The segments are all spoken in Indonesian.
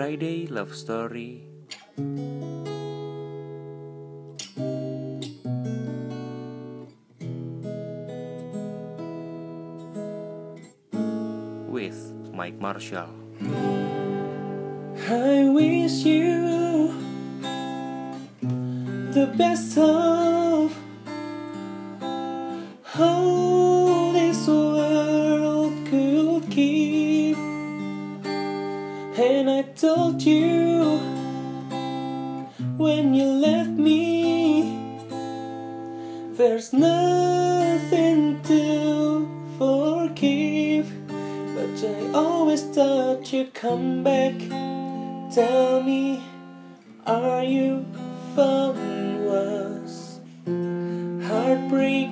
Friday Love Story with Mike Marshall. I wish you the best of told you when you left me, there's nothing to forgive. But I always thought you'd come back. Tell me, are you found was heartbreak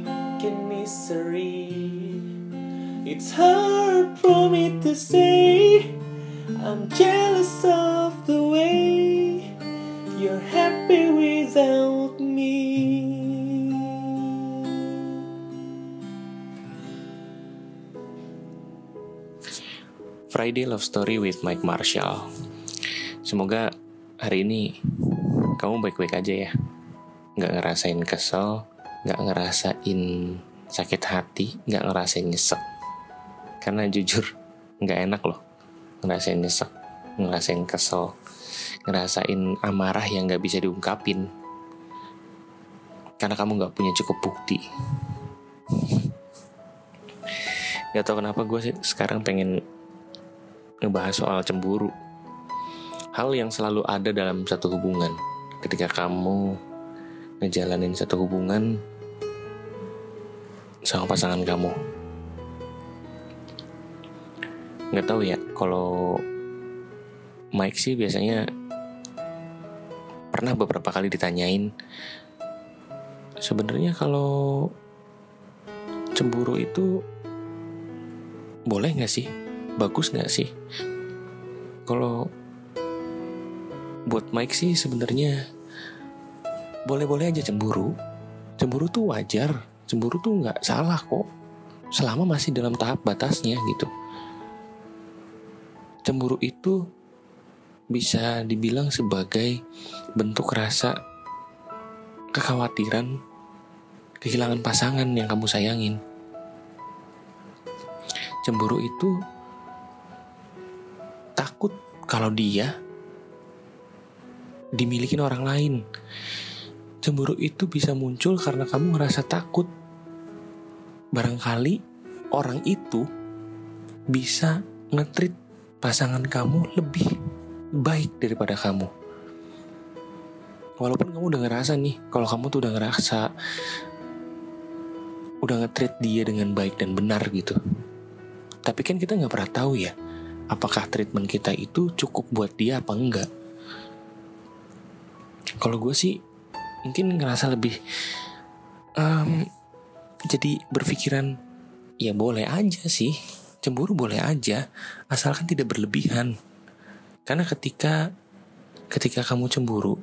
and misery? It's hard for me to say. I'm jealous of the way you're happy without me. Friday Love Story with Mike Marshall. Semoga hari ini kamu baik-baik aja ya. Nggak ngerasain kesel, nggak ngerasain sakit hati, nggak ngerasain nyesek. Karena jujur, nggak enak loh ngerasain nyesek, ngerasain kesel, ngerasain amarah yang nggak bisa diungkapin. Karena kamu nggak punya cukup bukti. Gak tau kenapa gue sih sekarang pengen ngebahas soal cemburu. Hal yang selalu ada dalam satu hubungan. Ketika kamu ngejalanin satu hubungan sama pasangan kamu. Nggak tahu ya, kalau Mike sih biasanya pernah beberapa kali ditanyain sebenarnya kalau cemburu itu boleh nggak sih bagus nggak sih? Kalau buat Mike sih sebenarnya boleh-boleh aja cemburu. Cemburu tuh wajar, cemburu tuh nggak salah kok. Selama masih dalam tahap batasnya gitu. Cemburu itu bisa dibilang sebagai bentuk rasa kekhawatiran kehilangan pasangan yang kamu sayangin. Cemburu itu takut kalau dia dimiliki orang lain. Cemburu itu bisa muncul karena kamu ngerasa takut. Barangkali orang itu bisa ngetrit pasangan kamu lebih baik daripada kamu. Walaupun kamu udah ngerasa nih, kalau kamu tuh udah ngerasa udah ngetrit dia dengan baik dan benar gitu. Tapi kan kita nggak pernah tahu ya, apakah treatment kita itu cukup buat dia apa enggak. Kalau gue sih mungkin ngerasa lebih um, jadi berpikiran ya boleh aja sih cemburu boleh aja asalkan tidak berlebihan. Karena ketika ketika kamu cemburu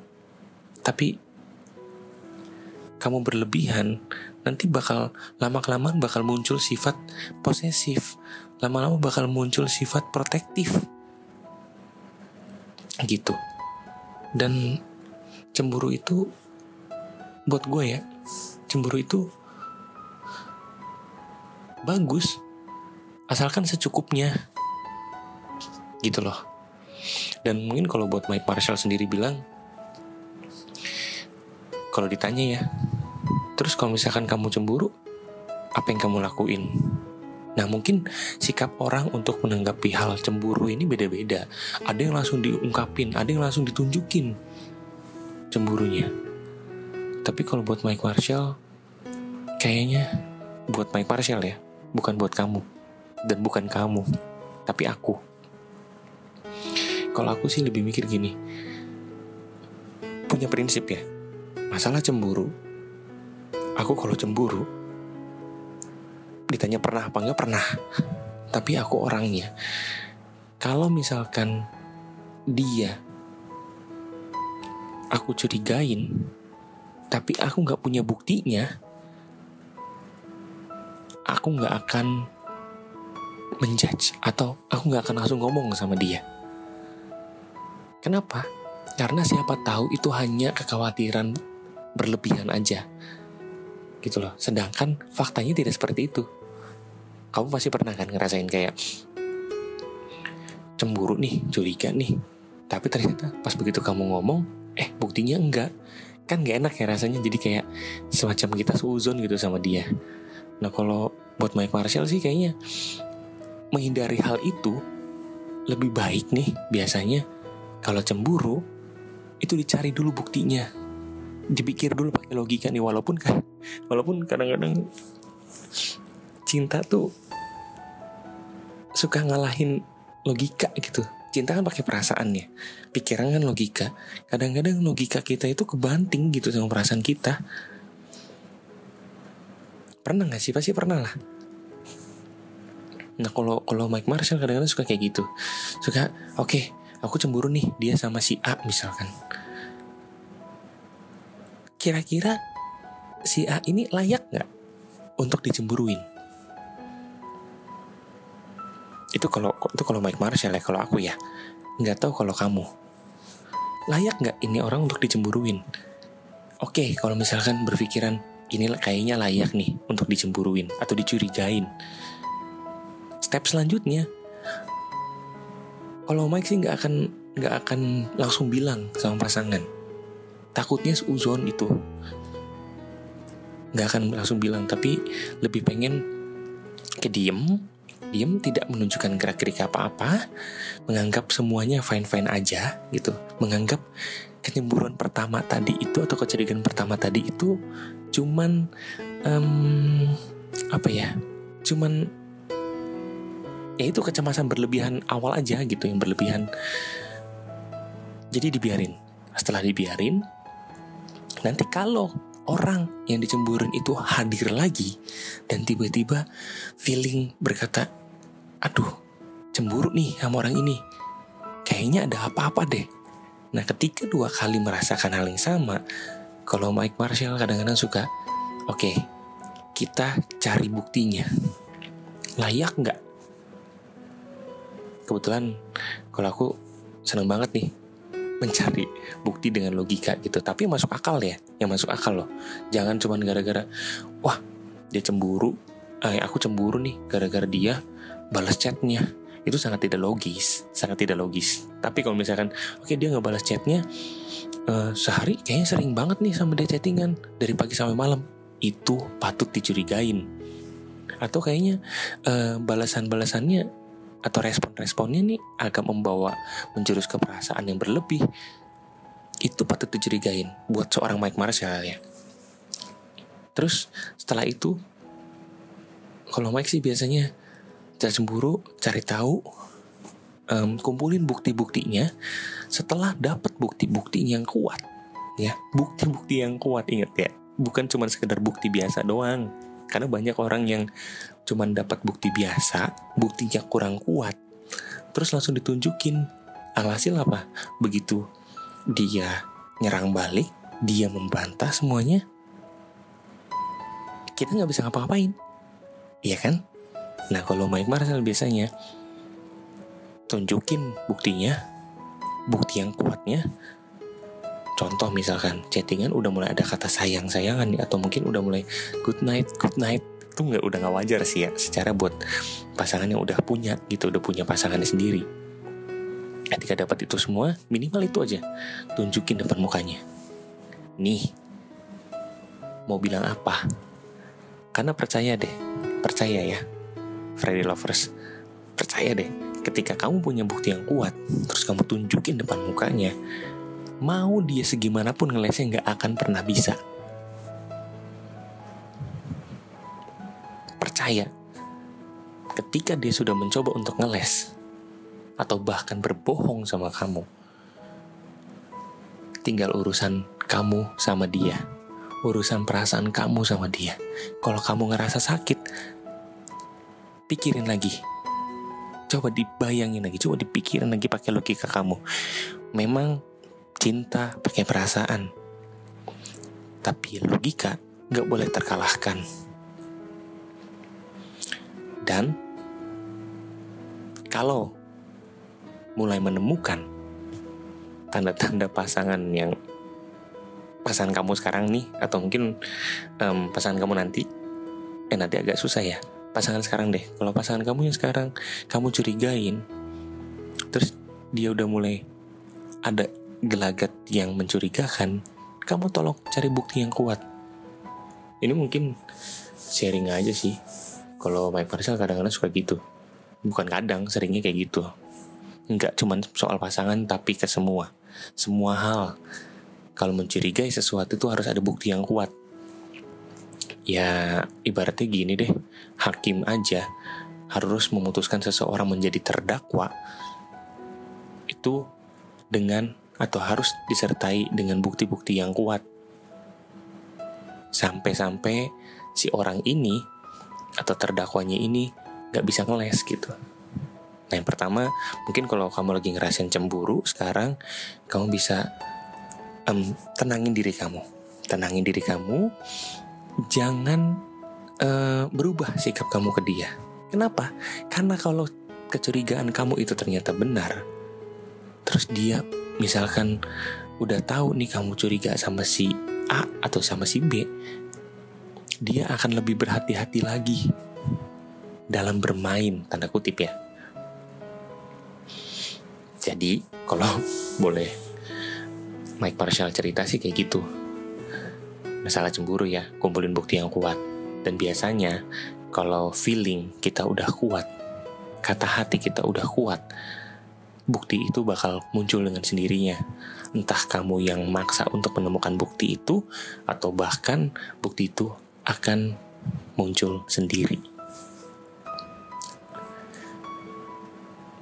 tapi kamu berlebihan nanti bakal lama kelamaan bakal muncul sifat posesif. Lama-lama bakal muncul sifat protektif. Gitu. Dan cemburu itu buat gue ya cemburu itu bagus asalkan secukupnya. Gitu loh. Dan mungkin kalau buat Mike Marshall sendiri bilang kalau ditanya ya terus kalau misalkan kamu cemburu apa yang kamu lakuin? Nah mungkin sikap orang untuk menanggapi hal cemburu ini beda-beda. Ada yang langsung diungkapin, ada yang langsung ditunjukin cemburunya. Tapi kalau buat Mike Marshall Kayaknya buat Mike Marshall ya Bukan buat kamu Dan bukan kamu Tapi aku. Kalau aku sih lebih mikir gini Punya prinsip ya. Masalah cemburu Aku kalau cemburu ditanya pernah apa enggak pernah. Tapi aku orangnya kalau misalkan dia aku curigain tapi aku nggak punya buktinya aku nggak akan menjudge atau aku nggak akan langsung ngomong sama dia Kenapa? Karena siapa tahu itu hanya kekhawatiran berlebihan aja. Gitu loh. Sedangkan faktanya tidak seperti itu. Kamu pasti pernah kan ngerasain kayak cemburu nih, curiga nih. Tapi ternyata pas begitu kamu ngomong, eh buktinya enggak. Kan gak enak ya rasanya jadi kayak semacam kita seuzon gitu sama dia. Nah kalau buat Mike Marshall sih kayaknya menghindari hal itu lebih baik nih biasanya kalau cemburu itu dicari dulu buktinya. Dipikir dulu pakai logika nih walaupun kan walaupun kadang-kadang cinta tuh suka ngalahin logika gitu. Cinta kan pakai perasaannya pikiran kan logika. Kadang-kadang logika kita itu kebanting gitu sama perasaan kita. Pernah nggak sih? Pasti pernah lah nah kalau kalau Mike Marshall kadang-kadang suka kayak gitu. Suka oke okay, aku cemburu nih dia sama si A misalkan. Kira-kira si A ini layak nggak untuk dicemburuin? Itu kalau itu kalau Mike Marshall ya kalau aku ya. Nggak tahu kalau kamu. Layak nggak ini orang untuk dicemburuin? Oke okay, kalau misalkan berpikiran ini kayaknya layak nih untuk dicemburuin atau dicurigain step selanjutnya. Kalau Mike sih nggak akan nggak akan langsung bilang sama pasangan. Takutnya seuzon itu nggak akan langsung bilang tapi lebih pengen ke diem. Tidak menunjukkan gerak gerik apa-apa. Menganggap semuanya fine fine aja gitu. Menganggap kecemburuan pertama tadi itu atau kecurigaan pertama tadi itu cuman um, apa ya? Cuman ya itu kecemasan berlebihan awal aja gitu yang berlebihan. Jadi dibiarin. Setelah dibiarin nanti kalau orang yang dicemburuin itu hadir lagi dan tiba-tiba feeling berkata aduh cemburu nih sama orang ini. Kayaknya ada apa-apa deh. Nah ketika dua kali merasakan hal yang sama kalau Mike Marshall kadang-kadang suka oke okay, kita cari buktinya. Layak nggak kebetulan kalau aku seneng banget nih mencari bukti dengan logika gitu. Tapi masuk akal ya yang masuk akal loh. Jangan cuman gara-gara wah dia cemburu. Eh, aku cemburu nih gara-gara dia balas chatnya. Itu sangat tidak logis sangat tidak logis. Tapi kalau misalkan oke okay, dia nggak balas chatnya uh, sehari kayaknya sering banget nih sama dia chattingan dari pagi sampai malam. Itu patut dicurigain. Atau kayaknya uh, balasan-balasannya atau respon-responnya nih agak membawa menjurus ke perasaan yang berlebih. Itu patut dicurigain buat seorang Mike Marshall ya terus setelah itu kalau Mike sih biasanya cari cemburu cari tahu um, kumpulin bukti-buktinya. Setelah dapat bukti-bukti yang kuat ya. Bukti-bukti yang kuat inget ya. Bukan cuma sekedar bukti biasa doang karena banyak orang yang cuman dapat bukti biasa, buktinya kurang kuat, terus langsung ditunjukin. Alhasil apa? Begitu dia nyerang balik, dia membantah semuanya, kita nggak bisa ngapa-ngapain. Iya kan? Nah kalau Mike Marcel biasanya tunjukin buktinya, bukti yang kuatnya. Contoh misalkan chattingan udah mulai ada kata sayang-sayangan nih atau mungkin udah mulai good night, good night itu nggak udah nggak wajar sih ya secara buat pasangan yang udah punya gitu udah punya pasangannya sendiri. Ketika dapat itu semua minimal itu aja tunjukin depan mukanya. Nih mau bilang apa? Karena percaya deh percaya ya Freddy Lovers percaya deh ketika kamu punya bukti yang kuat terus kamu tunjukin depan mukanya mau dia segimanapun ngelesnya nggak akan pernah bisa percaya ketika dia sudah mencoba untuk ngeles atau bahkan berbohong sama kamu, tinggal urusan kamu sama dia, urusan perasaan kamu sama dia. Kalau kamu ngerasa sakit, pikirin lagi. Coba dibayangin lagi, coba dipikirin lagi pakai logika kamu. Memang cinta pakai perasaan, tapi logika gak boleh terkalahkan. Dan kalau mulai menemukan tanda-tanda pasangan yang pasangan kamu sekarang nih atau mungkin um, pasangan kamu nanti eh nanti agak susah ya. Pasangan sekarang deh. Kalau pasangan kamu yang sekarang kamu curigain terus dia udah mulai ada gelagat yang mencurigakan kamu tolong cari bukti yang kuat. Ini mungkin sharing aja sih. Kalau Mike Marshall kadang-kadang suka gitu. Bukan kadang seringnya kayak gitu. Nggak cuman soal pasangan tapi ke semua. Semua hal. Kalau mencurigai sesuatu itu harus ada bukti yang kuat. Ya, ibaratnya gini deh, hakim aja harus memutuskan seseorang menjadi terdakwa itu dengan atau harus disertai dengan bukti-bukti yang kuat. Sampai-sampai si orang ini atau terdakwanya ini gak bisa ngeles gitu. Nah yang pertama mungkin kalau kamu lagi ngerasain cemburu sekarang kamu bisa um, tenangin diri kamu, tenangin diri kamu, jangan uh, berubah sikap kamu ke dia. Kenapa? Karena kalau kecurigaan kamu itu ternyata benar, terus dia misalkan udah tahu nih kamu curiga sama si A atau sama si B, dia akan lebih berhati-hati lagi dalam bermain tanda kutip ya. Jadi kalau boleh Mike Marshall cerita sih kayak gitu. Masalah cemburu ya, kumpulin bukti yang kuat. Dan biasanya kalau feeling kita udah kuat, kata hati kita udah kuat, bukti itu bakal muncul dengan sendirinya. Entah kamu yang maksa untuk menemukan bukti itu, atau bahkan bukti itu akan muncul sendiri.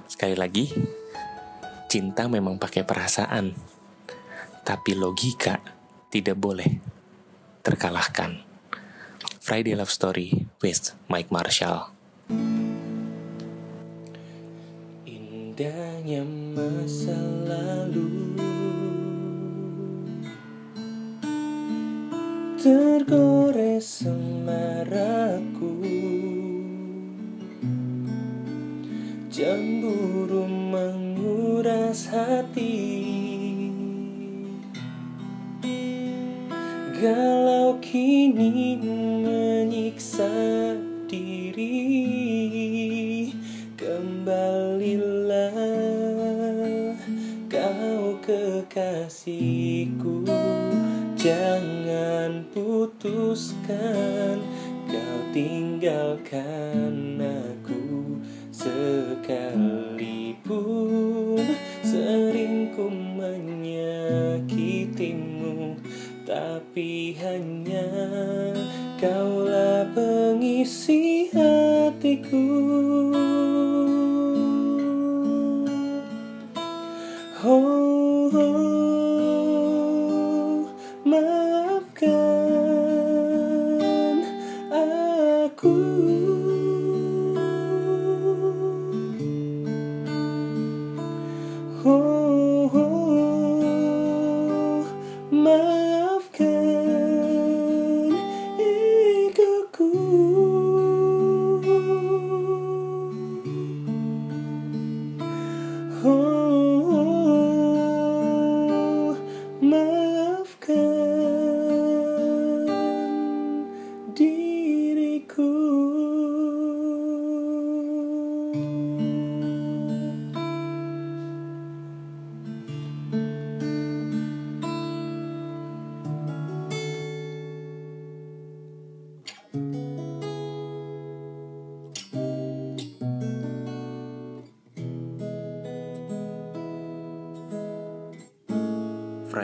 Sekali lagi, cinta memang pakai perasaan tapi logika tidak boleh terkalahkan. Friday Love Story with Mike Marshall. Indahnya masa lalu. Tergores semaraku. Jamburu menguras hati. Galau kini menyiksa diri Jangan putuskan Kau tinggalkan aku Sekalipun. Sering ku menyakitimu tapi hanya kaulah pengisi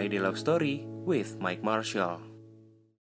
Friday Love Story with Mike Marshall.